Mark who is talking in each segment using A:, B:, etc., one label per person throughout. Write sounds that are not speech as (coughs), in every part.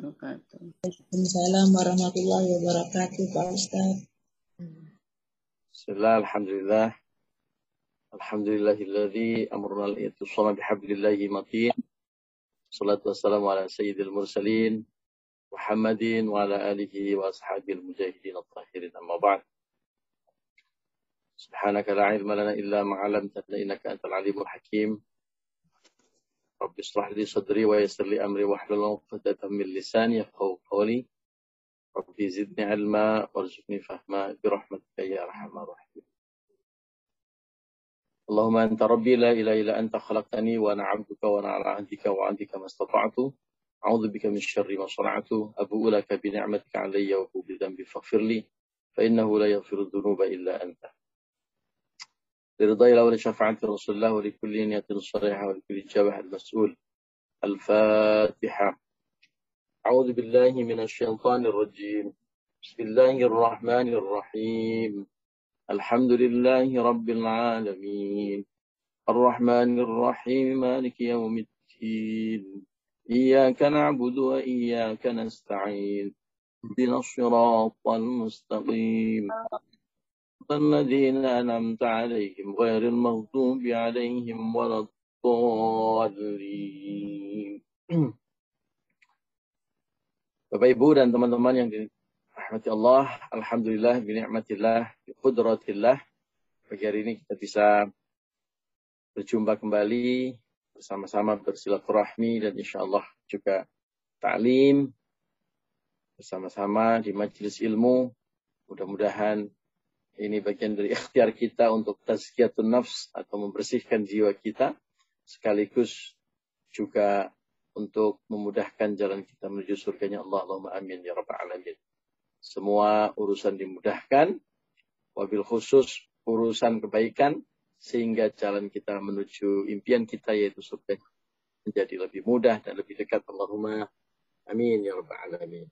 A: wabarakatuh.
B: Waalaikumsalam warahmatullahi wabarakatuh, Pak Ustaz.
C: Bismillah, alhamdulillah. Alhamdulillahilladzi amruna al-ittisama bihablillahi matin. Salatu wassalamu ala sayyidil mursalin Muhammadin wa ala alihi wa ashabil mujahidin at-tahirin amma ba'd. Subhanaka la ilma lana illa ma 'allamtana innaka antal alimul hakim. Li sadri wa yassir li amri wahlul 'uqdatam min lisani yafqahu qawli. Rabbi zidni ilma warzuqni fahma bi rahmatika ya arhamar rahimin. اللهم أنت ربي لا إله إلا أنت خلقتني وأنا عبدك وأنا على عهدك وعهدك ما استطعت أعوذ بك من شر ما صنعت أبوء لك بنعمتك علي وأبوء بذنبي فاغفر لي فإنه لا يغفر الذنوب إلا أنت لرضا الله ولشفاعة رسول الله ولكل نية صالحة ولكل جابح المسؤول. الفاتحة. أعوذ بالله من الشيطان الرجيم. بسم الله الرحمن الرحيم. الحمد لله رب العالمين. الرحمن الرحيم مالك يوم الدين. إياك نعبد وإياك نستعين. اهدنا الصراط المستقيم. الذين أنعمت عليهم غير المغضوب عليهم ولا الضالين Bapak Ibu dan teman-teman yang dirahmati Allah, Alhamdulillah, binikmatillah, kudratillah. Pagi hari ini kita bisa berjumpa kembali bersama-sama bersilaturahmi dan insya Allah juga ta'lim bersama-sama di majelis ilmu. Mudah-mudahan ini bagian dari ikhtiar kita untuk tazkiyatun nafs atau membersihkan jiwa kita. Sekaligus juga untuk memudahkan jalan kita menuju surganya Allah. Allahumma amin ya rabbal alamin. Semua urusan dimudahkan. Wabil khusus urusan kebaikan. Sehingga jalan kita menuju impian kita yaitu surga menjadi lebih mudah dan lebih dekat. Allahumma amin ya rabbal alamin.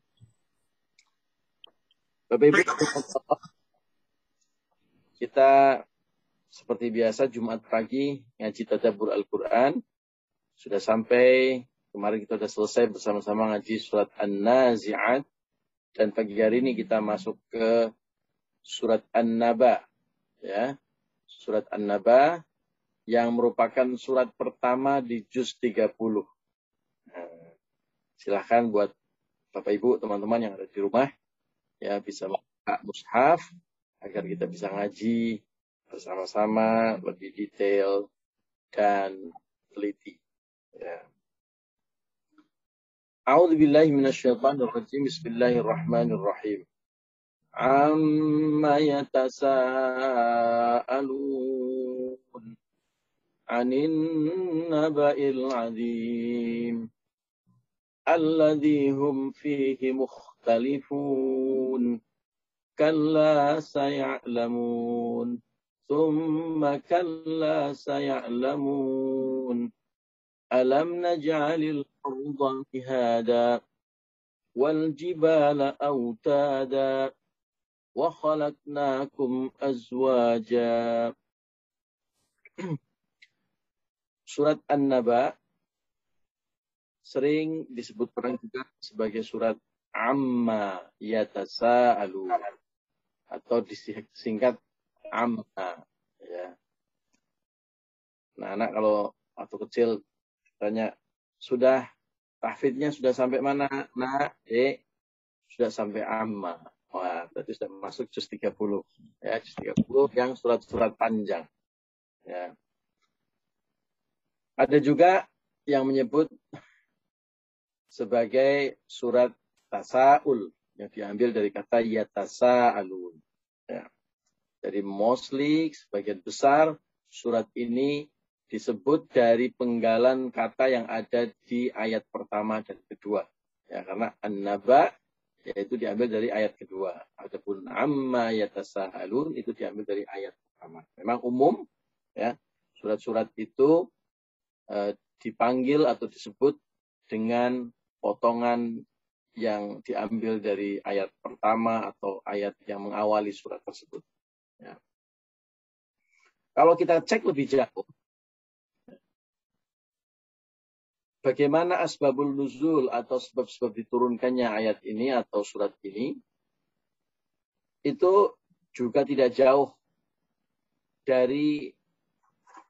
C: Bapak Ibu, kita seperti biasa Jumat pagi ngaji tadabbur Al-Quran. Sudah sampai, kemarin kita sudah selesai bersama-sama ngaji surat An-Nazi'at. Dan pagi hari ini kita masuk ke surat An-Naba. Ya, surat An-Naba yang merupakan surat pertama di juz 30. Nah, silahkan buat Bapak Ibu, teman-teman yang ada di rumah, ya bisa buka mushaf, agar kita bisa ngaji bersama-sama lebih detail dan teliti. Ya. A'udzu billahi minasyaitonir rajim. Bismillahirrahmanirrahim. Amma yatasaalun 'anin naba'il 'adzim alladzi hum fihi mukhtalifun. كلا سيعلمون ثم كلا سيعلمون ألم نجعل الأرض مهادا والجبال أوتادا وخلقناكم أزواجا Surat An-Naba sering disebut orang juga sebagai surat Amma Yatasa'alun atau disingkat amma ya. Nah, anak kalau waktu kecil tanya sudah tahfidnya sudah sampai mana? Nah, eh sudah sampai amma. Wah, berarti sudah masuk juz 30. Ya, juz 30 yang surat-surat panjang. Ya. Ada juga yang menyebut sebagai surat tasaul yang diambil dari kata yatasa alun. Ya. Jadi mostly sebagian besar surat ini disebut dari penggalan kata yang ada di ayat pertama dan kedua. Ya, karena an-naba yaitu diambil dari ayat kedua. Adapun amma alun itu diambil dari ayat pertama. Memang umum ya surat-surat itu eh, dipanggil atau disebut dengan potongan yang diambil dari ayat pertama atau ayat yang mengawali surat tersebut. Ya. Kalau kita cek lebih jauh, bagaimana asbabul nuzul atau sebab-sebab diturunkannya ayat ini atau surat ini, itu juga tidak jauh dari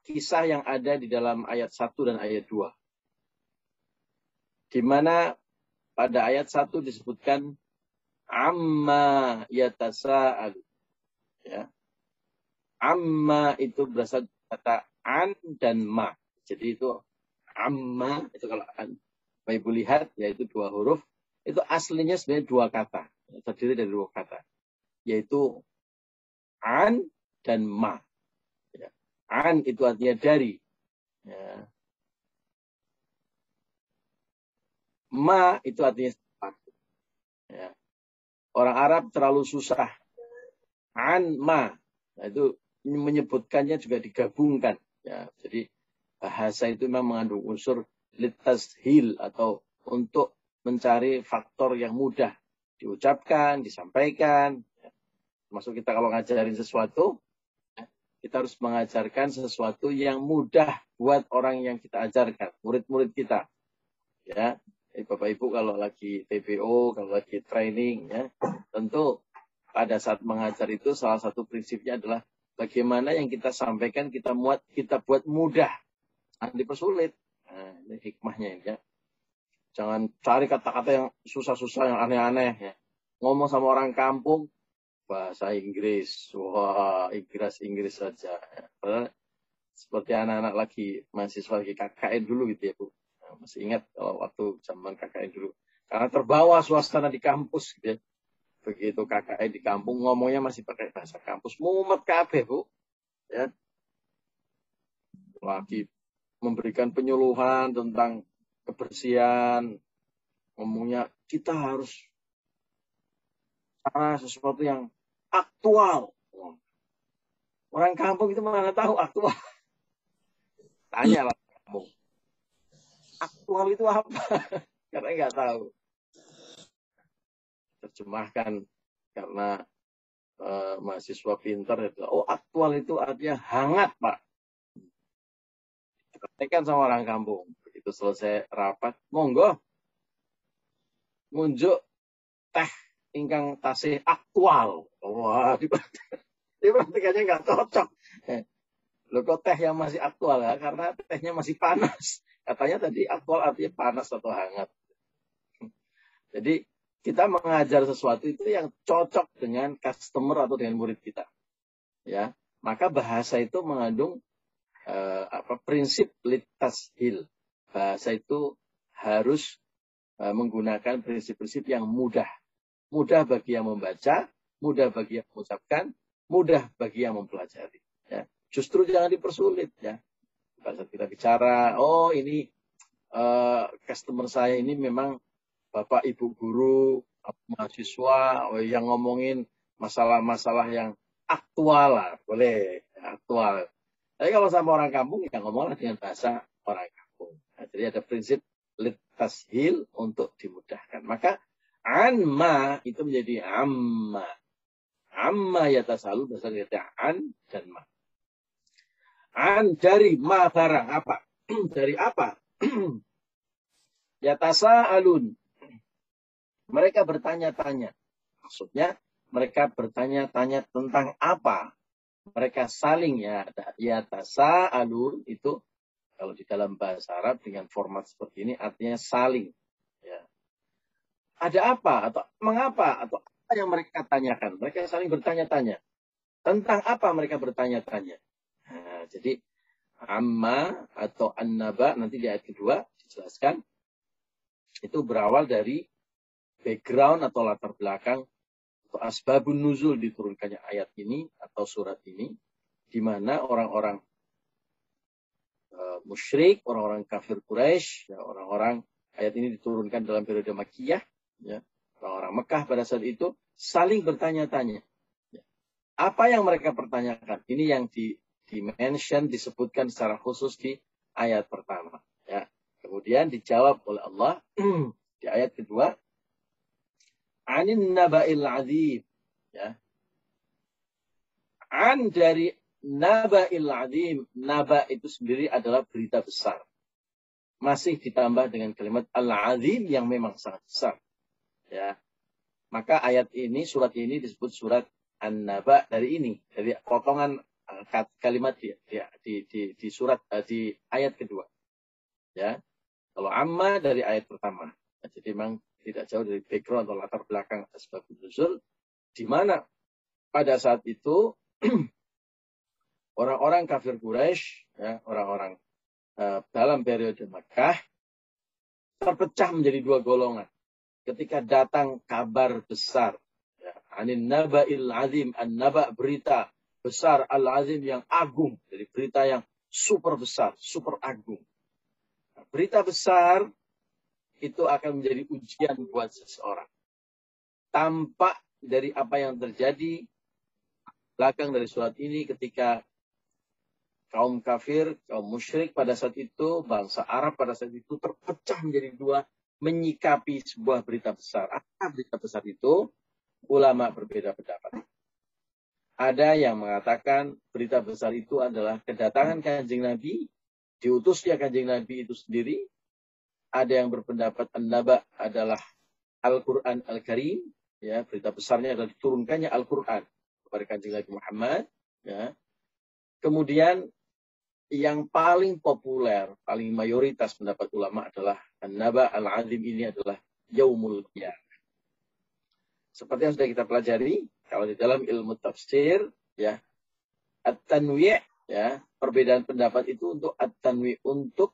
C: kisah yang ada di dalam ayat 1 dan ayat 2. Di mana pada ayat 1 disebutkan amma yatasa'al. Ya. Amma itu berasal kata an dan ma. Jadi itu amma itu kalau an Ibu lihat yaitu dua huruf itu aslinya sebenarnya dua kata terdiri dari dua kata yaitu an dan ma ya. an itu artinya dari ya. Ma itu artinya sepatu ya. orang Arab terlalu susah an ma nah, itu menyebutkannya juga digabungkan ya jadi bahasa itu memang mengandung unsur litashil atau untuk mencari faktor yang mudah diucapkan, disampaikan. Masuk kita kalau ngajarin sesuatu, kita harus mengajarkan sesuatu yang mudah buat orang yang kita ajarkan, murid-murid kita. Ya, eh, Bapak Ibu kalau lagi TPO, kalau lagi training, ya, tentu pada saat mengajar itu salah satu prinsipnya adalah bagaimana yang kita sampaikan kita muat kita buat mudah jangan dipersulit. Nah, ini hikmahnya ya. Jangan cari kata-kata yang susah-susah, yang aneh-aneh ya. Ngomong sama orang kampung, bahasa Inggris. Wah, Inggris-Inggris saja. Ya. Seperti anak-anak lagi, mahasiswa lagi KKN dulu gitu ya Bu. Nah, masih ingat kalau waktu zaman KKN dulu. Karena terbawa suasana di kampus gitu ya. Begitu KKN di kampung ngomongnya masih pakai bahasa kampus. Mumet kabeh Bu. Ya. Lagi memberikan penyuluhan tentang kebersihan. Ngomongnya kita harus cara sesuatu yang aktual. Orang kampung itu mana tahu aktual. (laughs) Tanya lah kamu. Aktual itu apa? (laughs) karena nggak tahu. Terjemahkan karena uh, mahasiswa pintar itu. Oh aktual itu artinya hangat pak praktekkan sama orang kampung. Begitu selesai rapat, monggo ngunjuk teh ingkang tasih aktual. Wah, dipraktikannya (laughs) nggak cocok. Loh kok teh yang masih aktual ya? Karena tehnya masih panas. Katanya tadi aktual artinya panas atau hangat. Jadi kita mengajar sesuatu itu yang cocok dengan customer atau dengan murid kita. Ya, maka bahasa itu mengandung uh, apa prinsip litas hil. Bahasa itu harus uh, menggunakan prinsip-prinsip yang mudah. Mudah bagi yang membaca, mudah bagi yang mengucapkan, mudah bagi yang mempelajari. Ya. Justru jangan dipersulit ya. Pada saat kita bicara, oh ini uh, customer saya ini memang bapak ibu guru, mahasiswa oh, yang ngomongin masalah-masalah yang aktual lah, boleh aktual. Tapi kalau sama orang kampung, ya ngomonglah dengan bahasa orang kampung. Nah, jadi ada prinsip litashil untuk dimudahkan. Maka anma itu menjadi amma. Amma ya tasalu berasal dari an dan ma. An dari ma apa? (clears throat) dari apa? (clears throat) ya alun. Mereka bertanya-tanya. Maksudnya mereka bertanya-tanya tentang apa? mereka saling ya ya tasa alun itu kalau di dalam bahasa Arab dengan format seperti ini artinya saling ya ada apa atau mengapa atau apa yang mereka tanyakan mereka saling bertanya-tanya tentang apa mereka bertanya-tanya nah, jadi amma atau annaba nanti di ayat kedua dijelaskan itu berawal dari background atau latar belakang atau asbabun nuzul diturunkannya ayat ini atau surat ini di mana orang-orang uh, musyrik, orang-orang kafir Quraisy, ya, orang-orang ayat ini diturunkan dalam periode Makkiyah, ya, orang-orang Mekah pada saat itu saling bertanya-tanya. Ya. Apa yang mereka pertanyakan? Ini yang di, di mention disebutkan secara khusus di ayat pertama. Ya. Kemudian dijawab oleh Allah (clears throat) di ayat kedua anin naba'il azim. Ya. An dari naba'il azim. Naba itu sendiri adalah berita besar. masih ditambah dengan kalimat al-azim yang memang sangat besar. Ya. Maka ayat ini, surat ini disebut surat An-Naba dari ini, dari potongan kalimat di, di, di, di surat eh, di ayat kedua. Ya. Kalau amma dari ayat pertama. Jadi memang tidak jauh dari background atau latar belakang sebab nuzul di mana pada saat itu (clears throat) orang-orang kafir Quraisy, ya, orang-orang uh, dalam periode Makkah terpecah menjadi dua golongan. Ketika datang kabar besar, ya, anin naba'il azim, an naba berita besar al-azim yang agung, jadi berita yang super besar, super agung. Nah, berita besar itu akan menjadi ujian buat seseorang. Tampak dari apa yang terjadi belakang dari surat ini ketika kaum kafir, kaum musyrik pada saat itu, bangsa Arab pada saat itu terpecah menjadi dua menyikapi sebuah berita besar. Apa berita besar itu? Ulama berbeda pendapat. Ada yang mengatakan berita besar itu adalah kedatangan kanjeng Nabi, diutusnya kanjeng Nabi itu sendiri. Ada yang berpendapat an-naba adalah Al-Quran Al-Karim. Ya, berita besarnya adalah diturunkannya Al-Quran kepada kanjeng Nabi Muhammad. Ya. Kemudian yang paling populer, paling mayoritas pendapat ulama adalah An-Naba Al-Azim ini adalah Yaumul Qiyamah. Seperti yang sudah kita pelajari, kalau di dalam ilmu tafsir, ya, At-Tanwi' ya, perbedaan pendapat itu untuk At-Tanwi' untuk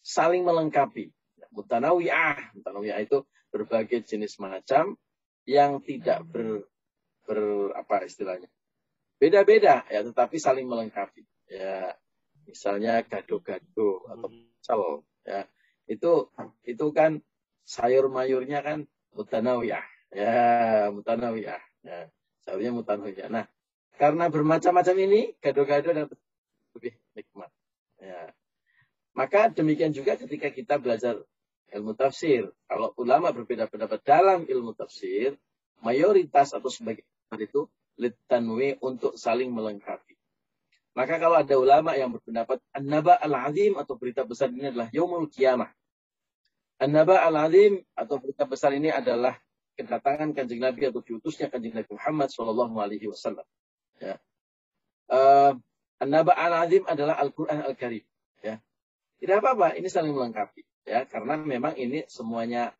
C: saling melengkapi. Mutanawiyah, mutanawiyah itu berbagai jenis macam yang tidak ber, ber apa istilahnya? Beda-beda ya tetapi saling melengkapi. Ya misalnya gado-gado atau pecel ya. Itu itu kan sayur mayurnya kan mutanawiyah. Ya mutanawiyah ya sayurnya mutanawiyah nah karena bermacam-macam ini gado-gado dan lebih nikmat. Ya. Maka demikian juga ketika kita belajar ilmu tafsir. Kalau ulama berbeda pendapat dalam ilmu tafsir mayoritas atau sebagian itu litanwi untuk saling melengkapi. Maka kalau ada ulama yang berpendapat An-Naba Al-Azim atau berita besar ini adalah Yaumul Qiyamah. An-Naba Al-Azim atau berita besar ini adalah kedatangan kanjeng Nabi atau diutusnya kanjeng Nabi Muhammad Shallallahu Alaihi Wasallam. Ya. Uh, An-Naba Al-Azim adalah Al-Quran Al-Karim. Ya. Tidak apa-apa, ini saling melengkapi. Ya, karena memang ini semuanya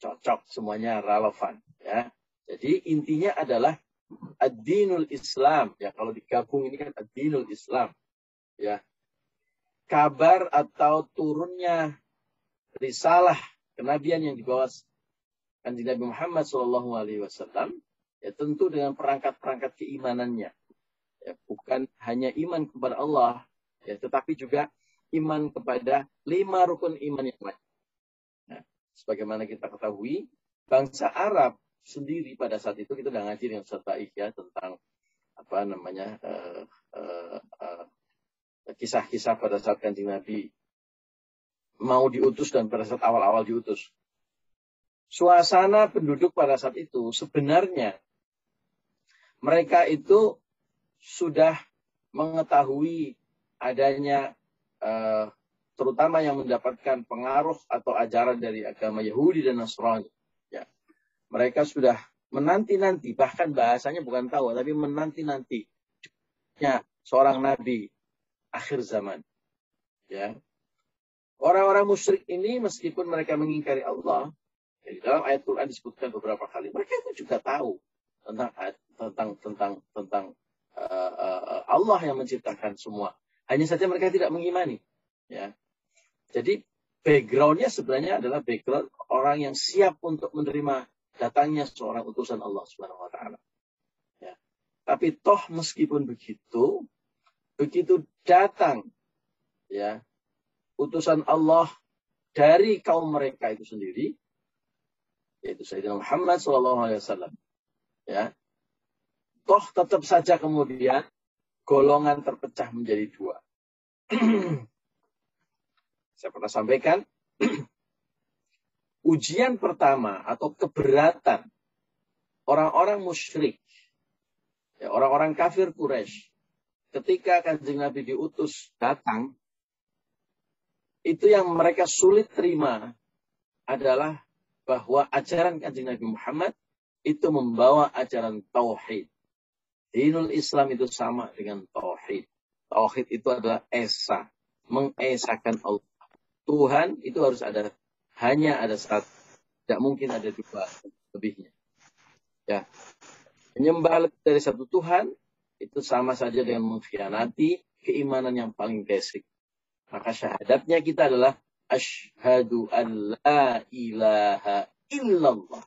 C: cocok, semuanya relevan. Ya. Jadi intinya adalah ad-dinul Islam. Ya, kalau digabung ini kan ad-dinul Islam. Ya. Kabar atau turunnya risalah kenabian yang dibawa kanjeng Nabi Muhammad Shallallahu Alaihi Wasallam ya tentu dengan perangkat-perangkat keimanannya ya bukan hanya iman kepada Allah ya tetapi juga iman kepada lima rukun iman yang lain. Nah, sebagaimana kita ketahui bangsa Arab sendiri pada saat itu kita udah ngaji dengan Baik ya tentang apa namanya kisah uh, uh, kisah-kisah pada saat kanjeng Nabi mau diutus dan pada saat awal-awal diutus. Suasana penduduk pada saat itu sebenarnya mereka itu sudah mengetahui adanya uh, terutama yang mendapatkan pengaruh atau ajaran dari agama Yahudi dan Nasrani mereka sudah menanti-nanti, bahkan bahasanya bukan tahu, tapi menanti-nanti ya, seorang nabi akhir zaman. Ya. Orang-orang musyrik ini meskipun mereka mengingkari Allah, ya, di dalam ayat Quran disebutkan beberapa kali, mereka itu juga tahu tentang tentang tentang tentang uh, uh, Allah yang menciptakan semua. Hanya saja mereka tidak mengimani. Ya. Jadi backgroundnya sebenarnya adalah background orang yang siap untuk menerima datangnya seorang utusan Allah Subhanahu wa taala. Ya. Tapi toh meskipun begitu, begitu datang ya utusan Allah dari kaum mereka itu sendiri yaitu Sayyidina Muhammad sallallahu alaihi wasallam. Ya. Toh tetap saja kemudian golongan terpecah menjadi dua. (clears throat) Saya pernah sampaikan (clears throat) ujian pertama atau keberatan orang-orang musyrik, ya, orang-orang kafir Quraisy, ketika kanjeng Nabi diutus datang, itu yang mereka sulit terima adalah bahwa ajaran kanjeng Nabi Muhammad itu membawa ajaran tauhid. Dinul Islam itu sama dengan tauhid. Tauhid itu adalah esa, mengesakan Allah. Tuhan itu harus ada hanya ada satu, tidak mungkin ada dua lebihnya. Ya, menyembah dari satu Tuhan itu sama saja dengan mengkhianati keimanan yang paling basic. Maka syahadatnya kita adalah asyhadu an la ilaha illallah.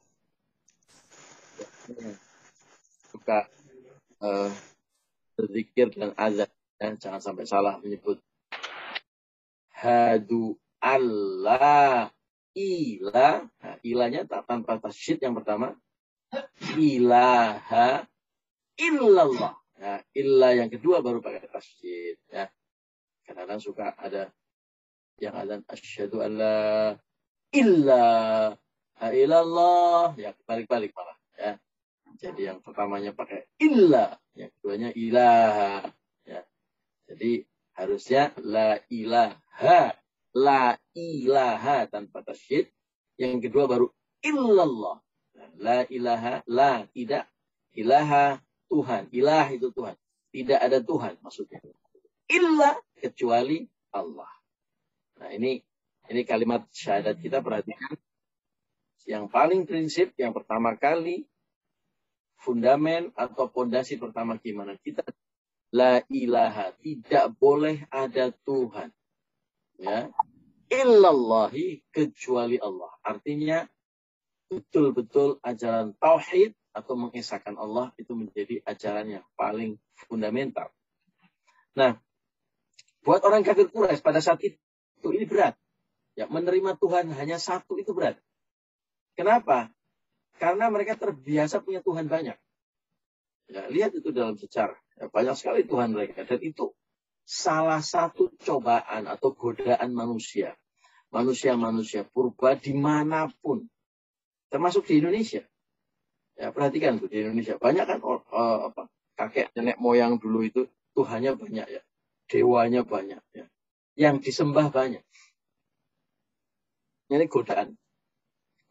C: Suka uh, berzikir dan azan. Dan jangan sampai salah menyebut hadu Allah ilah. Nah, ilahnya tak tanpa tasyid yang pertama. Ilaha illallah. Nah, ilah yang kedua baru pakai tasyid. Ya. Kadang-kadang suka ada yang ada asyhadu alla illa ilallah ya balik-balik malah ya. Jadi yang pertamanya pakai illa yang keduanya ilaha ya. Jadi harusnya la ilaha la ilaha tanpa tasyid yang kedua baru illallah la ilaha la tidak. Ilaha Tuhan ilah itu Tuhan tidak ada Tuhan maksudnya. Illa kecuali Allah. Nah ini ini kalimat syahadat kita perhatikan. Yang paling prinsip yang pertama kali fundamen atau pondasi pertama gimana? Kita la ilaha tidak boleh ada Tuhan. Ya. Illallahi kecuali Allah. Artinya betul-betul ajaran tauhid atau mengesahkan Allah itu menjadi ajaran yang paling fundamental. Nah Buat orang kafir Quraisy pada saat itu ini berat. Ya, menerima Tuhan hanya satu itu berat. Kenapa? Karena mereka terbiasa punya Tuhan banyak. Ya, lihat itu dalam sejarah. Ya, banyak sekali Tuhan mereka. Dan itu salah satu cobaan atau godaan manusia. Manusia-manusia purba di mana pun. Termasuk di Indonesia. Ya, perhatikan tuh di Indonesia. Banyak kan uh, apa, kakek nenek moyang dulu itu Tuhannya banyak ya dewanya banyak. Ya. Yang disembah banyak. Ini godaan.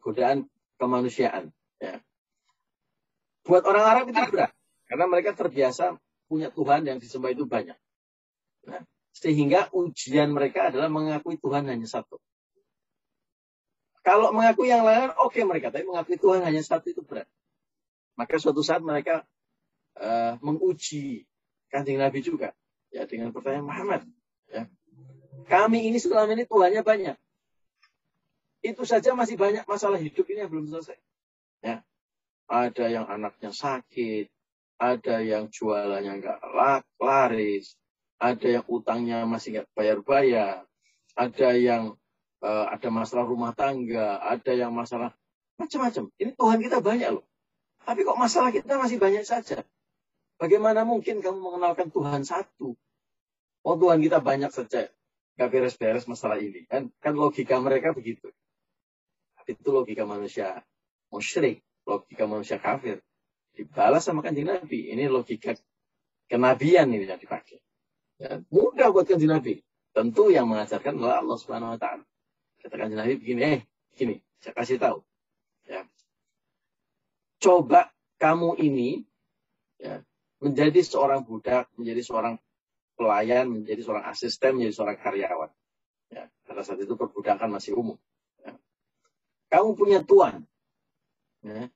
C: Godaan kemanusiaan. Ya. Buat orang Arab itu berat. Karena mereka terbiasa punya Tuhan yang disembah itu banyak. Nah, sehingga ujian mereka adalah mengakui Tuhan hanya satu. Kalau mengakui yang lain, oke okay mereka. Tapi mengakui Tuhan hanya satu itu berat. Maka suatu saat mereka uh, menguji kanjeng Nabi juga ya dengan pertanyaan Muhammad. Ya. Kami ini selama ini Tuhannya banyak. Itu saja masih banyak masalah hidup ini yang belum selesai. Ya. Ada yang anaknya sakit, ada yang jualannya nggak laris, ada yang utangnya masih nggak bayar-bayar, ada yang uh, ada masalah rumah tangga, ada yang masalah macam-macam. Ini Tuhan kita banyak loh. Tapi kok masalah kita masih banyak saja. Bagaimana mungkin kamu mengenalkan Tuhan satu? Oh Tuhan kita banyak saja. Gak beres-beres masalah ini. Kan, kan logika mereka begitu. Tapi itu logika manusia musyrik. Logika manusia kafir. Dibalas sama kanjeng Nabi. Ini logika kenabian ini yang dipakai. Ya, mudah buat kanjeng Nabi. Tentu yang mengajarkan adalah Allah Subhanahu Wa Taala. Kata kanjeng Nabi begini, eh, gini, saya kasih tahu. Ya. Coba kamu ini ya, menjadi seorang budak, menjadi seorang pelayan, menjadi seorang asisten, menjadi seorang karyawan. Ya, pada saat itu perbudakan masih umum. Ya. Kamu punya tuan. Ya.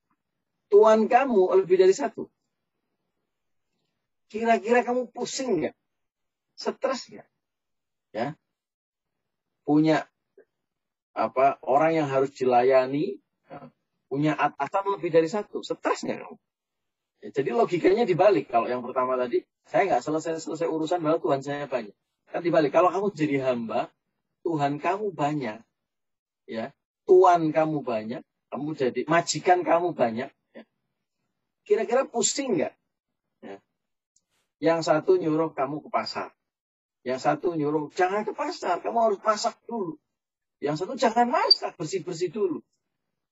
C: Tuan kamu lebih dari satu. Kira-kira kamu pusing nggak? Stres nggak? Ya. Punya apa orang yang harus dilayani, ya. punya atasan lebih dari satu. Stres nggak kamu? Ya, jadi logikanya dibalik. Kalau yang pertama tadi, saya nggak selesai-selesai urusan bahwa Tuhan saya banyak. Kan dibalik. Kalau kamu jadi hamba, Tuhan kamu banyak. ya Tuhan kamu banyak. Kamu jadi majikan kamu banyak. Ya. Kira-kira pusing nggak? Ya. Yang satu nyuruh kamu ke pasar. Yang satu nyuruh jangan ke pasar, kamu harus masak dulu. Yang satu jangan masak, bersih-bersih dulu.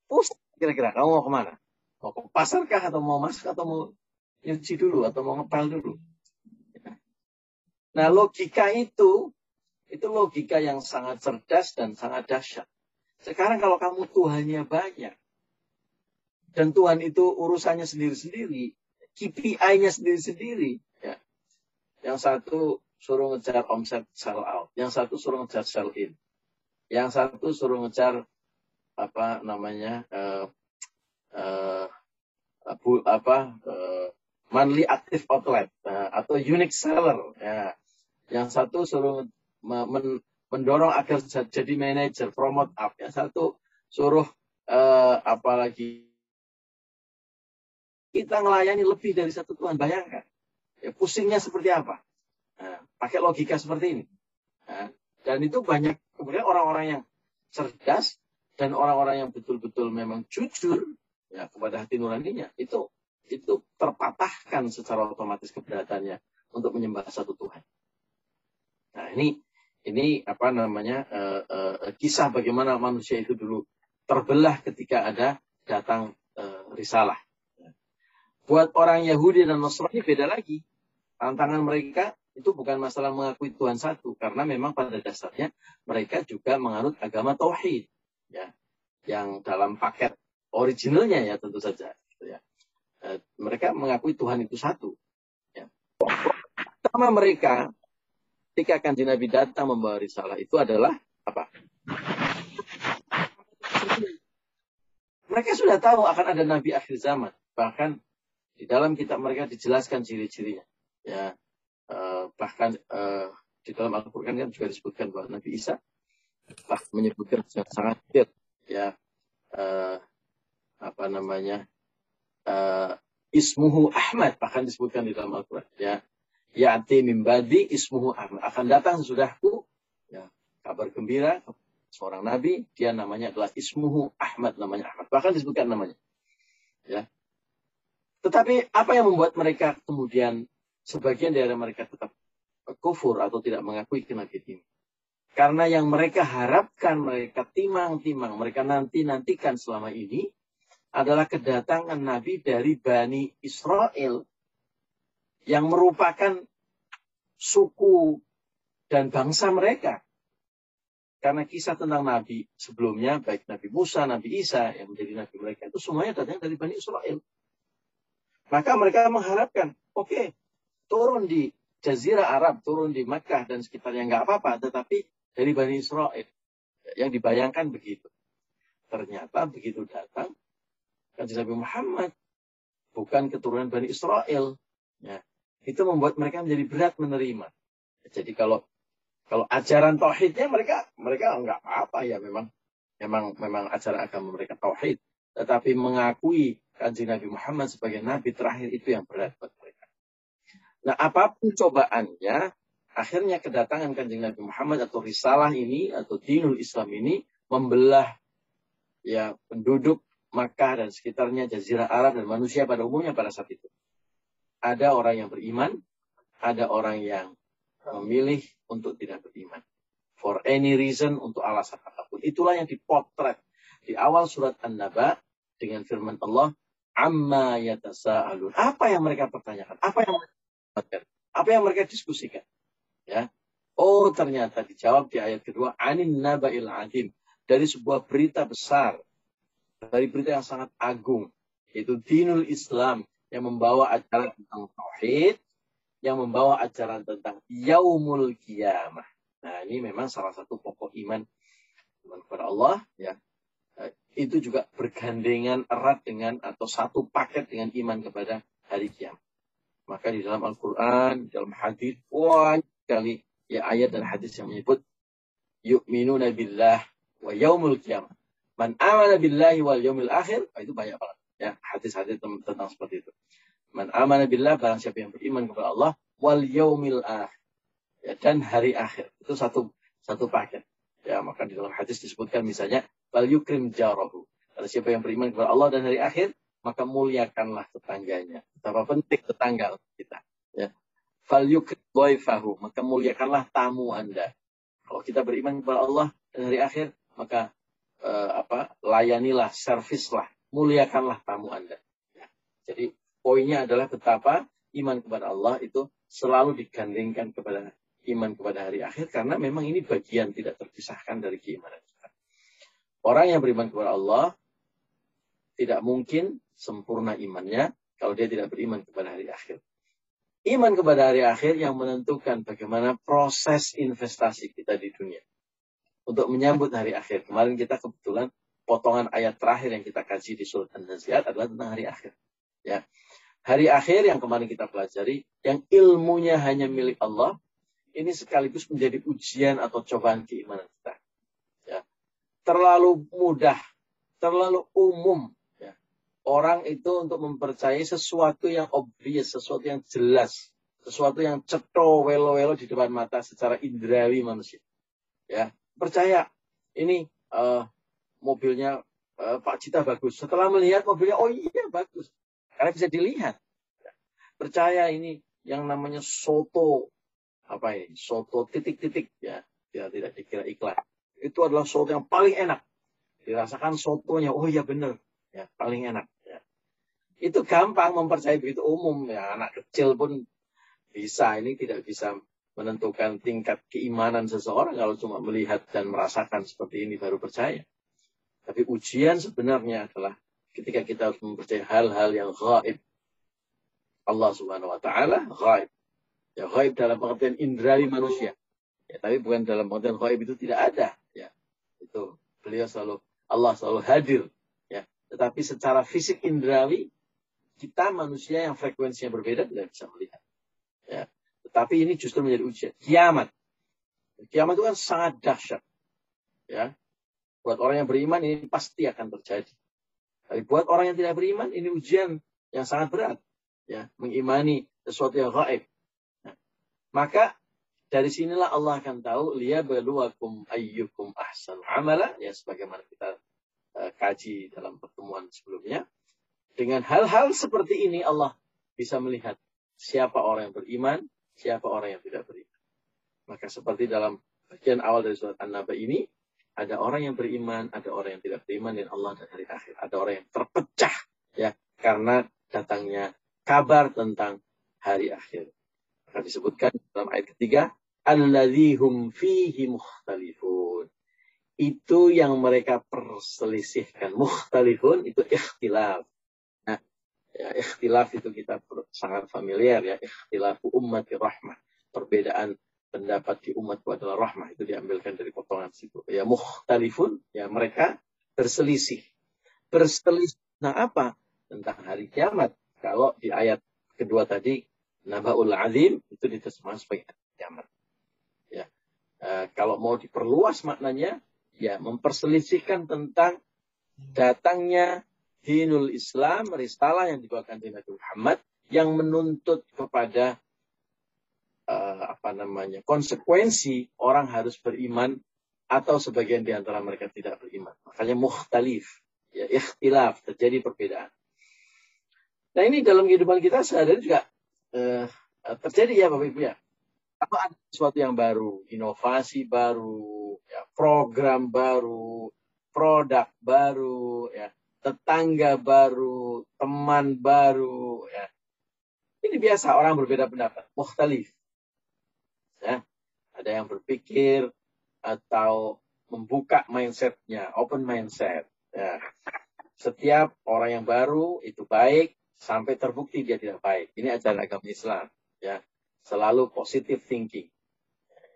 C: Pusing kira-kira kamu mau ke mana? Mau ke pasar kah atau mau masak atau mau nyuci dulu atau mau ngepel dulu. Nah logika itu Itu logika yang sangat cerdas dan sangat dahsyat. Sekarang kalau kamu Tuhannya banyak, dan Tuhan itu urusannya sendiri-sendiri, KPI-nya sendiri-sendiri. Ya. Yang satu suruh ngejar omset sell out, yang satu suruh ngejar sell in, yang satu suruh ngejar apa namanya uh, apa uh, monthly active outlet uh, atau unique seller. Ya. Yang satu suruh men mendorong agar jadi manager, promote up. Yang satu suruh uh, apalagi kita melayani lebih dari satu Tuhan. Bayangkan. Ya, pusingnya seperti apa. Nah, pakai logika seperti ini. Nah, dan itu banyak kemudian orang-orang yang cerdas dan orang-orang yang betul-betul memang jujur ya kepada hati nuraninya itu itu terpatahkan secara otomatis keberatannya untuk menyembah satu Tuhan. Nah ini ini apa namanya uh, uh, kisah bagaimana manusia itu dulu terbelah ketika ada datang uh, risalah. Buat orang Yahudi dan Nasrani beda lagi. Tantangan mereka itu bukan masalah mengakui Tuhan satu, karena memang pada dasarnya mereka juga menganut agama tauhid, ya, yang dalam paket originalnya ya tentu saja, gitu ya. E, mereka mengakui Tuhan itu satu. Ya. Pertama mereka ketika kanji Nabi datang membawa risalah itu adalah apa? Mereka sudah tahu akan ada Nabi akhir zaman. Bahkan di dalam kitab mereka dijelaskan ciri-cirinya. Ya, uh, bahkan uh, di dalam Al-Quran kan juga disebutkan bahwa Nabi Isa menyebutkan sangat clear. Ya, apa namanya? Uh, ismuhu Ahmad bahkan disebutkan di dalam Al-Quran. Ya, Ya'ti mimbadi ismuhu Ahmad. Akan datang sesudahku. Ya, kabar gembira seorang nabi, dia namanya adalah ismuhu Ahmad namanya Ahmad. Bahkan disebutkan namanya. Ya, tetapi apa yang membuat mereka kemudian sebagian dari mereka tetap kufur atau tidak mengakui kenabian ini? Karena yang mereka harapkan, mereka timang-timang, mereka nanti-nantikan selama ini adalah kedatangan Nabi dari Bani Israel yang merupakan suku dan bangsa mereka. Karena kisah tentang Nabi sebelumnya, baik Nabi Musa, Nabi Isa yang menjadi Nabi mereka itu semuanya datang dari Bani Israel. Maka mereka mengharapkan, oke, okay, turun di Jazirah Arab, turun di Makkah dan sekitarnya nggak apa-apa, tetapi dari Bani Israel yang dibayangkan begitu. Ternyata begitu datang, Kanjeng Nabi Muhammad bukan keturunan Bani Israel. Ya, itu membuat mereka menjadi berat menerima. Jadi kalau kalau ajaran tauhidnya mereka mereka nggak apa-apa ya memang memang memang ajaran agama mereka tauhid. Tetapi mengakui kanjeng Nabi Muhammad sebagai Nabi terakhir itu yang berat buat mereka. Nah apa pun cobaannya, akhirnya kedatangan kanjeng Nabi Muhammad atau risalah ini atau dinul Islam ini membelah ya penduduk Makkah dan sekitarnya Jazirah Arab dan manusia pada umumnya pada saat itu. Ada orang yang beriman, ada orang yang memilih untuk tidak beriman. For any reason, untuk alasan apa pun. Itulah yang dipotret di awal surat An-Naba dengan firman Allah, amma yatasaalun. Apa yang mereka pertanyakan? Apa yang mereka Apa yang mereka diskusikan? Ya. Oh, ternyata dijawab di ayat kedua, anin naba'il adim. Dari sebuah berita besar. Dari berita yang sangat agung. Yaitu dinul Islam. Yang membawa ajaran tentang tauhid. Yang membawa ajaran tentang yaumul kiamah. Nah, ini memang salah satu pokok iman iman kepada Allah ya itu juga bergandengan erat dengan atau satu paket dengan iman kepada hari kiamat. Maka di dalam Al-Quran, di dalam hadis, banyak sekali ya ayat dan hadis yang menyebut yu'minuna billah wa yaumul kiamat. Man amana billahi wal yaumil akhir, oh, itu banyak banget. Ya, hadis-hadis tentang seperti itu. Man amana billah, barang siapa yang beriman kepada Allah, wal yaumil akhir. Ya, dan hari akhir. Itu satu satu paket. Ya, maka di dalam hadis disebutkan misalnya Bal yukrim jarahu. Kalau siapa yang beriman kepada Allah dan hari akhir, maka muliakanlah tetangganya. Betapa penting tetangga kita. Ya. Fal yukrim. Maka muliakanlah tamu Anda. Kalau kita beriman kepada Allah dan hari akhir, maka uh, apa layanilah, servislah, muliakanlah tamu Anda. Ya. Jadi poinnya adalah betapa iman kepada Allah itu selalu digandengkan kepada iman kepada hari akhir karena memang ini bagian tidak terpisahkan dari keimanan kita. Orang yang beriman kepada Allah tidak mungkin sempurna imannya kalau dia tidak beriman kepada hari akhir. Iman kepada hari akhir yang menentukan bagaimana proses investasi kita di dunia. Untuk menyambut hari akhir. Kemarin kita kebetulan potongan ayat terakhir yang kita kaji di surat An-Naziat adalah tentang hari akhir. Ya. Hari akhir yang kemarin kita pelajari, yang ilmunya hanya milik Allah, ini sekaligus menjadi ujian atau cobaan keimanan kita. Ya. Terlalu mudah, terlalu umum orang itu untuk mempercayai sesuatu yang obvious, sesuatu yang jelas, sesuatu yang ceto welo-welo di depan mata secara indrawi manusia. Ya, percaya ini uh, mobilnya uh, Pak Cita bagus. Setelah melihat mobilnya, oh iya bagus, karena bisa dilihat. Percaya ini yang namanya soto apa ini, soto titik-titik ya, ya tidak dikira iklan. Itu adalah soto yang paling enak. Dirasakan sotonya, oh iya benar, ya paling enak ya. itu gampang mempercayai begitu umum ya anak kecil pun bisa ini tidak bisa menentukan tingkat keimanan seseorang kalau cuma melihat dan merasakan seperti ini baru percaya. Tapi ujian sebenarnya adalah ketika kita harus mempercayai hal-hal yang gaib Allah subhanahu wa ta'ala gaib ya gaib dalam pengertian indrawi manusia. Ya, tapi bukan dalam pengertian gaib itu tidak ada. Ya itu beliau selalu Allah selalu hadir. Tetapi secara fisik indrawi, kita manusia yang frekuensinya berbeda tidak bisa melihat. Tetapi ini justru menjadi ujian. Kiamat. Kiamat itu kan sangat dahsyat. Ya. Buat orang yang beriman ini pasti akan terjadi. Tapi buat orang yang tidak beriman ini ujian yang sangat berat. Ya, mengimani sesuatu yang gaib. Nah, maka dari sinilah Allah akan tahu beluakum ayyukum ahsan amala ya sebagaimana kita Eh, kaji dalam pertemuan sebelumnya. Dengan hal-hal seperti ini Allah bisa melihat siapa orang yang beriman, siapa orang yang tidak beriman. Maka seperti dalam bagian awal dari surat An-Naba ini, ada orang yang beriman, ada orang yang tidak beriman dan Allah dan hari akhir. Ada orang yang terpecah ya karena datangnya kabar tentang hari akhir. Maka disebutkan dalam ayat ketiga, alladzihum fihi mukhtalifun itu yang mereka perselisihkan. Mukhtalifun itu ikhtilaf. Ya, ikhtilaf itu kita sangat familiar ya. Ikhtilafu ummati rahmah. Perbedaan pendapat di umatku adalah rahmah. Itu diambilkan dari potongan situ. Ya, mukhtalifun. Ya, mereka berselisih. Berselisih. Nah, apa? Tentang hari kiamat. Kalau di ayat kedua tadi, Nabaul Azim, itu diterjemahkan sebagai kiamat. Ya. Uh, kalau mau diperluas maknanya, ya memperselisihkan tentang datangnya dinul Islam, risalah yang dibawakan oleh Nabi Muhammad yang menuntut kepada uh, apa namanya konsekuensi orang harus beriman atau sebagian di antara mereka tidak beriman. Makanya mukhtalif, ya ikhtilaf, terjadi perbedaan. Nah ini dalam kehidupan kita sehari-hari juga uh, terjadi ya Bapak Ibu ya. Apa ada sesuatu yang baru, inovasi baru, ya, program baru, produk baru, ya, tetangga baru, teman baru, ya. Ini biasa orang berbeda pendapat, mukhtalif. Ya. Ada yang berpikir atau membuka mindsetnya, open mindset. Ya. Setiap orang yang baru itu baik sampai terbukti dia tidak baik. Ini ajaran agama Islam. Ya. Selalu positive thinking.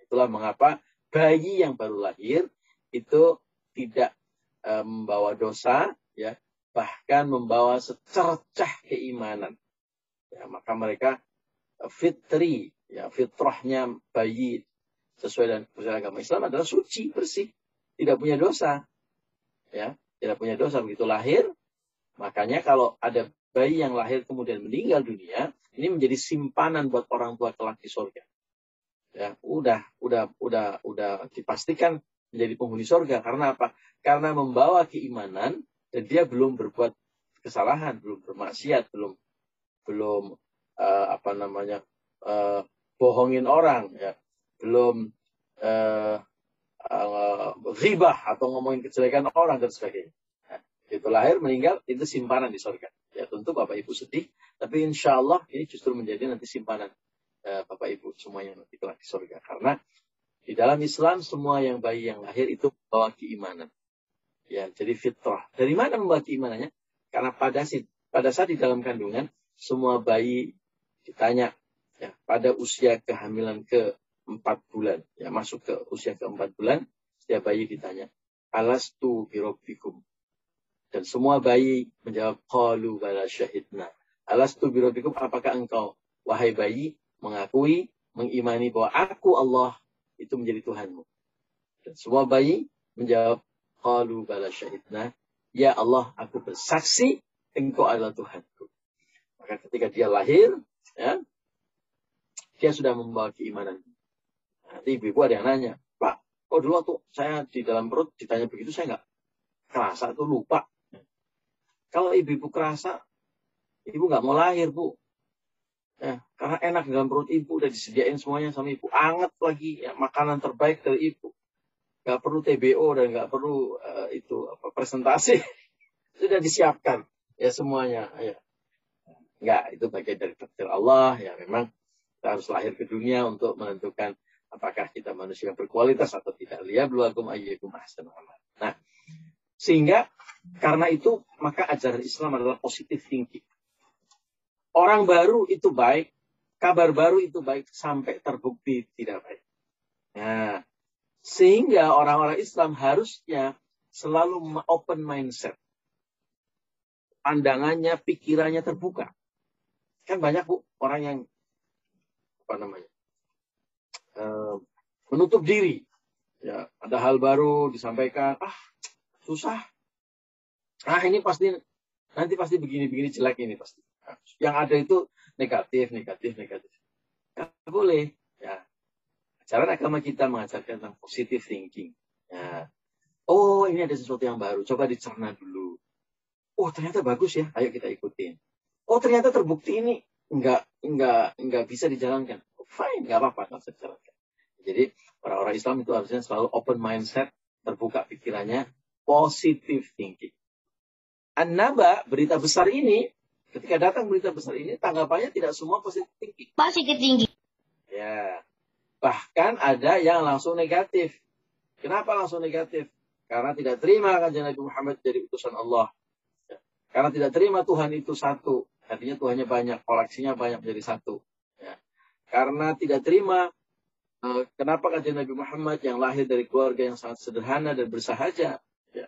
C: Itulah mengapa bayi yang baru lahir itu tidak e, membawa dosa, ya, bahkan membawa secercah keimanan. Ya, maka mereka e, fitri, ya, fitrahnya bayi sesuai dengan agama Islam adalah suci, bersih, tidak punya dosa. Ya, tidak punya dosa begitu lahir. Makanya kalau ada bayi yang lahir kemudian meninggal dunia, ini menjadi simpanan buat orang tua kelak di surga ya udah udah udah udah dipastikan menjadi penghuni surga karena apa? Karena membawa keimanan dan dia belum berbuat kesalahan, belum bermaksiat, belum belum uh, apa namanya uh, bohongin orang, ya, belum uh, uh, ribah atau ngomongin kejelekan orang dan sebagainya. Nah, itu lahir meninggal itu simpanan di surga. Ya tentu bapak ibu sedih, tapi insya Allah ini justru menjadi nanti simpanan eh, Bapak Ibu semuanya nanti kelak di surga. Karena di dalam Islam semua yang bayi yang lahir itu bawa keimanan. Ya, jadi fitrah. Dari mana membawa keimanannya? Karena pada pada saat di dalam kandungan semua bayi ditanya ya, pada usia kehamilan ke empat bulan, ya masuk ke usia ke empat bulan, setiap bayi ditanya, alastu birobikum. Dan semua bayi menjawab, qalu bala syahidna. Alastu birobikum, apakah engkau, wahai bayi, mengakui, mengimani bahwa aku Allah itu menjadi Tuhanmu. Dan semua bayi menjawab, qalu bala syahidna. Ya Allah, aku bersaksi engkau adalah Tuhanku. Maka ketika dia lahir, ya, dia sudah membawa keimanan. Nanti ibu-ibu ada yang nanya, Pak, kok dulu waktu saya di dalam perut ditanya begitu, saya nggak kerasa tuh lupa. Kalau ibu-ibu kerasa, ibu nggak mau lahir, Bu. Ya, karena enak dalam perut ibu udah disediain semuanya sama ibu. Anget lagi, ya, makanan terbaik dari ibu. Gak perlu TBO dan gak perlu uh, itu apa presentasi. (laughs) Sudah disiapkan ya semuanya. Ya. Enggak, itu bagian dari takdir Allah. Ya memang kita harus lahir ke dunia untuk menentukan apakah kita manusia berkualitas atau tidak. Liyabluwakum ayyukum ahsanu Nah, sehingga karena itu maka ajaran Islam adalah positive thinking. Orang baru itu baik, kabar baru itu baik sampai terbukti tidak baik. Nah, sehingga orang-orang Islam harusnya selalu open mindset. Pandangannya, pikirannya terbuka. Kan banyak bu orang yang apa namanya uh, menutup diri. Ya, ada hal baru disampaikan, ah susah. Ah ini pasti nanti pasti begini-begini jelek ini pasti yang ada itu negatif, negatif, negatif. Tidak boleh. Ajaran agama kita mengajarkan tentang positive thinking. Ya. Oh, ini ada sesuatu yang baru. Coba dicerna dulu. Oh, ternyata bagus ya. Ayo kita ikutin. Oh, ternyata terbukti ini nggak nggak nggak bisa dijalankan. Oh, fine, nggak apa-apa, nggak bisa dijalankan. Jadi orang-orang Islam itu harusnya selalu open mindset, terbuka pikirannya, positive thinking. An-Naba, berita besar ini Ketika datang berita besar ini, tanggapannya tidak semua positif tinggi.
B: Positif tinggi.
C: Ya. Bahkan ada yang langsung negatif. Kenapa langsung negatif? Karena tidak terima kan Nabi Muhammad jadi utusan Allah. Karena tidak terima Tuhan itu satu. Artinya Tuhannya banyak, koleksinya banyak menjadi satu. Ya. Karena tidak terima uh, kenapa kajian Nabi Muhammad yang lahir dari keluarga yang sangat sederhana dan bersahaja. Ya.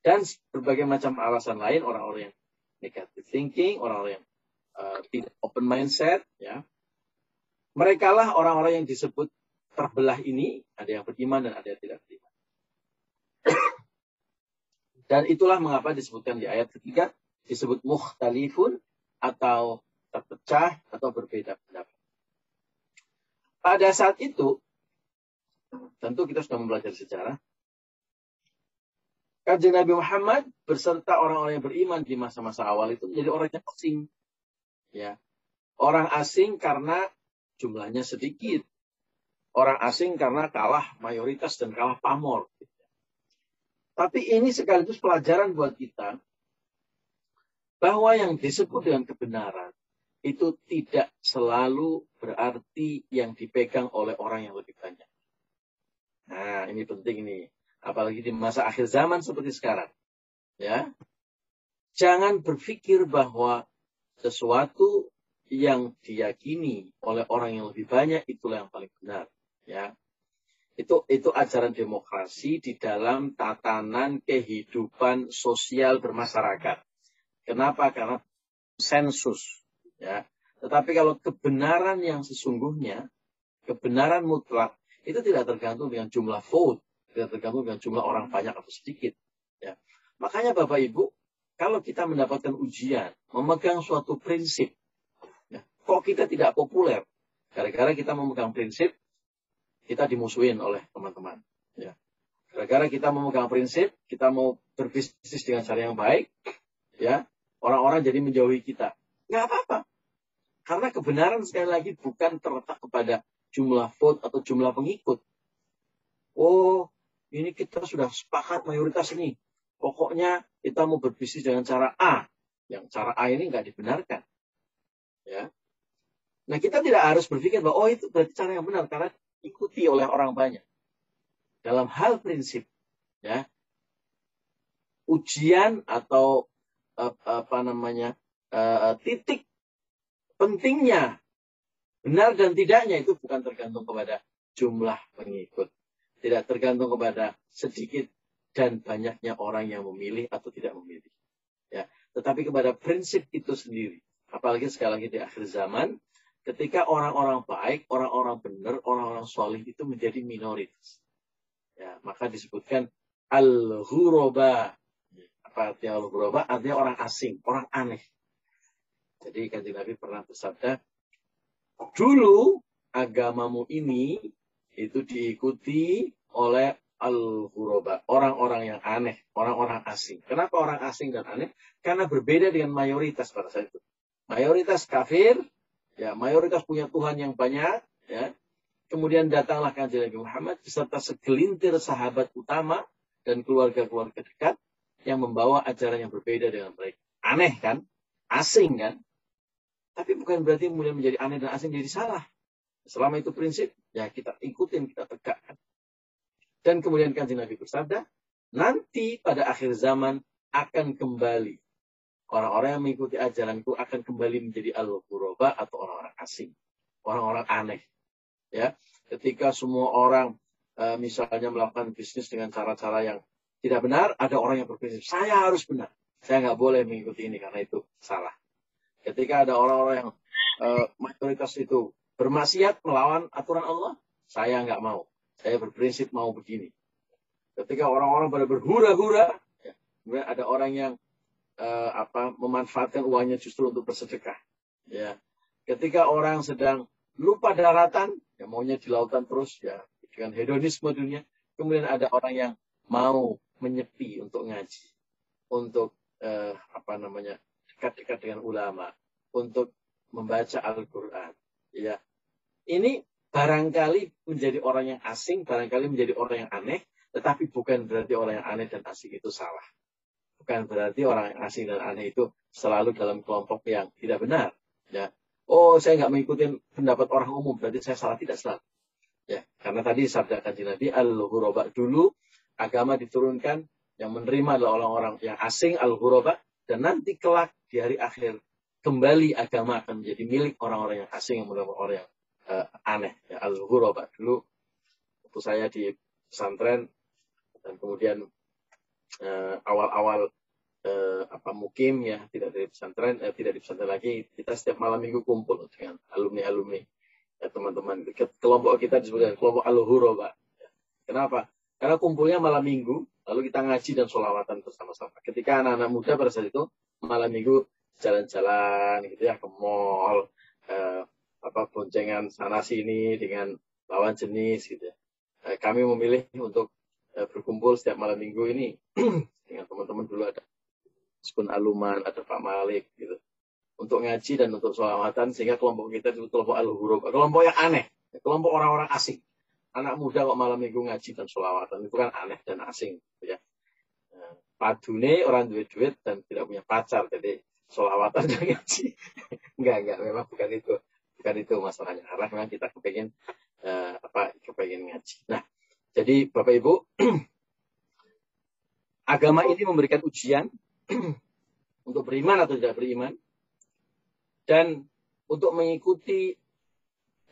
C: Dan berbagai macam alasan lain orang-orang yang negative thinking, orang-orang yang uh, tidak open mindset, ya. Mereka lah orang-orang yang disebut terbelah ini, ada yang beriman dan ada yang tidak beriman. (coughs) dan itulah mengapa disebutkan di ayat ketiga, disebut mukhtalifun atau terpecah atau berbeda pendapat. Pada saat itu, tentu kita sudah mempelajari sejarah, Kanjeng Nabi Muhammad berserta orang-orang yang beriman di masa-masa awal itu menjadi orang yang asing. Ya. Orang asing karena jumlahnya sedikit. Orang asing karena kalah mayoritas dan kalah pamor. Tapi ini sekaligus pelajaran buat kita bahwa yang disebut dengan kebenaran itu tidak selalu berarti yang dipegang oleh orang yang lebih banyak. Nah, ini penting nih apalagi di masa akhir zaman seperti sekarang. Ya. Jangan berpikir bahwa sesuatu yang diyakini oleh orang yang lebih banyak itulah yang paling benar, ya. Itu itu ajaran demokrasi di dalam tatanan kehidupan sosial bermasyarakat. Kenapa? Karena sensus, ya. Tetapi kalau kebenaran yang sesungguhnya, kebenaran mutlak itu tidak tergantung dengan jumlah vote, tidak tergantung dengan jumlah orang banyak atau sedikit. Ya. Makanya Bapak Ibu, kalau kita mendapatkan ujian, memegang suatu prinsip, kok kita tidak populer? Gara-gara kita memegang prinsip, kita dimusuhin oleh teman-teman. Ya. Gara-gara kita memegang prinsip, kita mau berbisnis dengan cara yang baik, ya orang-orang jadi menjauhi kita. Nggak apa-apa. Karena kebenaran sekali lagi bukan terletak kepada jumlah vote atau jumlah pengikut. Oh, ini kita sudah sepakat mayoritas ini. Pokoknya kita mau berbisnis dengan cara A. Yang cara A ini nggak dibenarkan. Ya. Nah, kita tidak harus berpikir bahwa oh itu berarti cara yang benar karena ikuti oleh orang banyak. Dalam hal prinsip, ya, ujian atau apa namanya uh, titik pentingnya benar dan tidaknya itu bukan tergantung kepada jumlah pengikut, tidak tergantung kepada sedikit dan banyaknya orang yang memilih atau tidak memilih. Ya, tetapi kepada prinsip itu sendiri. Apalagi sekali lagi di akhir zaman, ketika orang-orang baik, orang-orang benar, orang-orang solih itu menjadi minoritas. Ya, maka disebutkan al-ghuraba. Apa artinya al-ghuraba? Artinya orang asing, orang aneh. Jadi kanjeng Nabi pernah bersabda, dulu agamamu ini itu diikuti oleh al-ghuraba, orang-orang yang aneh, orang-orang asing. Kenapa orang asing dan aneh? Karena berbeda dengan mayoritas pada saat itu. Mayoritas kafir, ya, mayoritas punya Tuhan yang banyak, ya. Kemudian datanglah kanjeng Nabi Muhammad beserta segelintir sahabat utama dan keluarga-keluarga dekat yang membawa ajaran yang berbeda dengan mereka. Aneh kan? Asing kan? Tapi bukan berarti kemudian menjadi aneh dan asing jadi salah. Selama itu prinsip, ya kita ikutin, kita tegakkan. Dan kemudian kanjeng Nabi bersabda, nanti pada akhir zaman akan kembali. Orang-orang yang mengikuti ajaranku akan kembali menjadi al-quraba atau orang-orang asing. Orang-orang aneh. Ya, Ketika semua orang e, misalnya melakukan bisnis dengan cara-cara yang tidak benar, ada orang yang berprinsip, saya harus benar. Saya nggak boleh mengikuti ini karena itu salah. Ketika ada orang-orang yang e, mayoritas itu bermaksiat melawan aturan Allah, saya nggak mau. Saya berprinsip mau begini. Ketika orang-orang pada berhura-hura, ya, kemudian ada orang yang uh, apa memanfaatkan uangnya justru untuk bersedekah. Ya. Ketika orang sedang lupa daratan, ya maunya di lautan terus ya dengan hedonisme dunia. Kemudian ada orang yang mau menyepi untuk ngaji, untuk uh, apa namanya dekat-dekat dengan ulama, untuk membaca Al-Quran. Ya, ini barangkali menjadi orang yang asing, barangkali menjadi orang yang aneh, tetapi bukan berarti orang yang aneh dan asing itu salah. Bukan berarti orang asing dan aneh itu selalu dalam kelompok yang tidak benar. Ya. Oh, saya nggak mengikuti pendapat orang umum, berarti saya salah tidak selalu. Ya, karena tadi sabda kaji Nabi al-ghuraba dulu agama diturunkan yang menerima adalah orang-orang yang asing al-ghuraba dan nanti kelak di hari akhir kembali agama akan menjadi milik orang-orang yang asing yang menerima orang yang uh, aneh ya al ghuraba dulu waktu saya di pesantren dan kemudian awal-awal uh, apa mukim ya tidak dari pesantren uh, tidak di pesantren lagi kita setiap malam minggu kumpul dengan alumni alumni ya, teman-teman kelompok kita disebut kelompok al ghuraba ya. kenapa karena kumpulnya malam minggu lalu kita ngaji dan sholawatan bersama-sama ketika anak-anak muda pada saat itu malam minggu jalan-jalan gitu ya ke mall uh, apa boncengan sana sini dengan lawan jenis gitu. Eh, kami memilih untuk eh, berkumpul setiap malam minggu ini (clears throat) dengan teman-teman dulu ada Sukun Aluman, ada Pak Malik gitu. Untuk ngaji dan untuk sholawatan sehingga kelompok kita itu kelompok al kelompok yang aneh, kelompok orang-orang asing. Anak muda kok malam minggu ngaji dan sholawatan itu kan aneh dan asing gitu ya. Nah, padune orang duit duit dan tidak punya pacar jadi sholawatan dan ngaji. (laughs) enggak, enggak, memang bukan itu bukan itu masalahnya karena memang kita kepengen uh, apa kepengen ngaji nah jadi bapak ibu (clears throat) agama ini memberikan ujian (clears throat) untuk beriman atau tidak beriman dan untuk mengikuti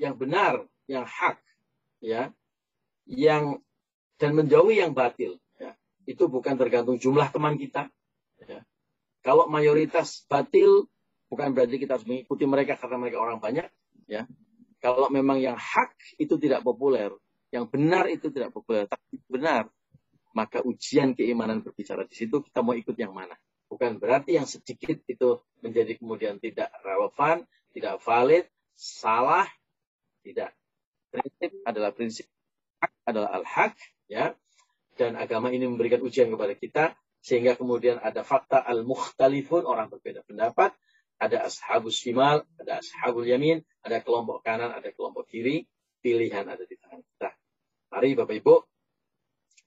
C: yang benar yang hak ya yang dan menjauhi yang batil ya. itu bukan tergantung jumlah teman kita ya. kalau mayoritas batil bukan berarti kita harus mengikuti mereka karena mereka orang banyak ya kalau memang yang hak itu tidak populer yang benar itu tidak benar. Maka ujian keimanan berbicara di situ kita mau ikut yang mana? Bukan berarti yang sedikit itu menjadi kemudian tidak relevan tidak valid salah tidak. Prinsip adalah prinsip. Hak adalah al-haq ya. Dan agama ini memberikan ujian kepada kita sehingga kemudian ada fakta al-mukhtalifun orang berbeda pendapat. Ada ashabus shimal, ada ashabul yamin, ada kelompok kanan, ada kelompok kiri, pilihan ada di tangan kita. Mari Bapak Ibu,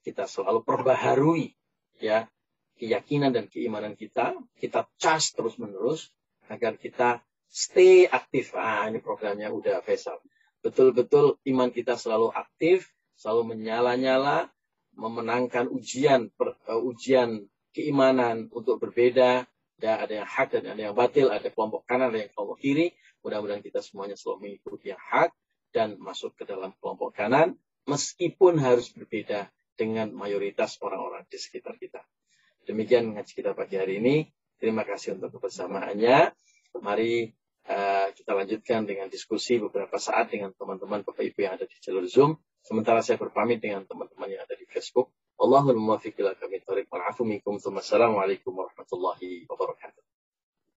C: kita selalu perbaharui ya keyakinan dan keimanan kita, kita cas terus-menerus agar kita Stay aktif. Ah, ini programnya udah Faisal. Betul-betul iman kita selalu aktif, selalu menyala-nyala, memenangkan ujian per, uh, ujian keimanan untuk berbeda. Ada, ada yang hak dan ada yang batil, ada kelompok kanan, ada yang kelompok kiri. Mudah-mudahan kita semuanya selalu mengikuti yang hak dan masuk ke dalam kelompok kanan, meskipun harus berbeda dengan mayoritas orang-orang di sekitar kita. Demikian ngaji kita pagi hari ini. Terima kasih untuk kebersamaannya. Mari uh, kita lanjutkan dengan diskusi beberapa saat dengan teman-teman Bapak Ibu yang ada di jalur Zoom. Sementara saya berpamit dengan teman-teman yang ada di Facebook. Allahumma muwaffiq ila kami thoriq wal minkum. Assalamualaikum warahmatullahi wabarakatuh.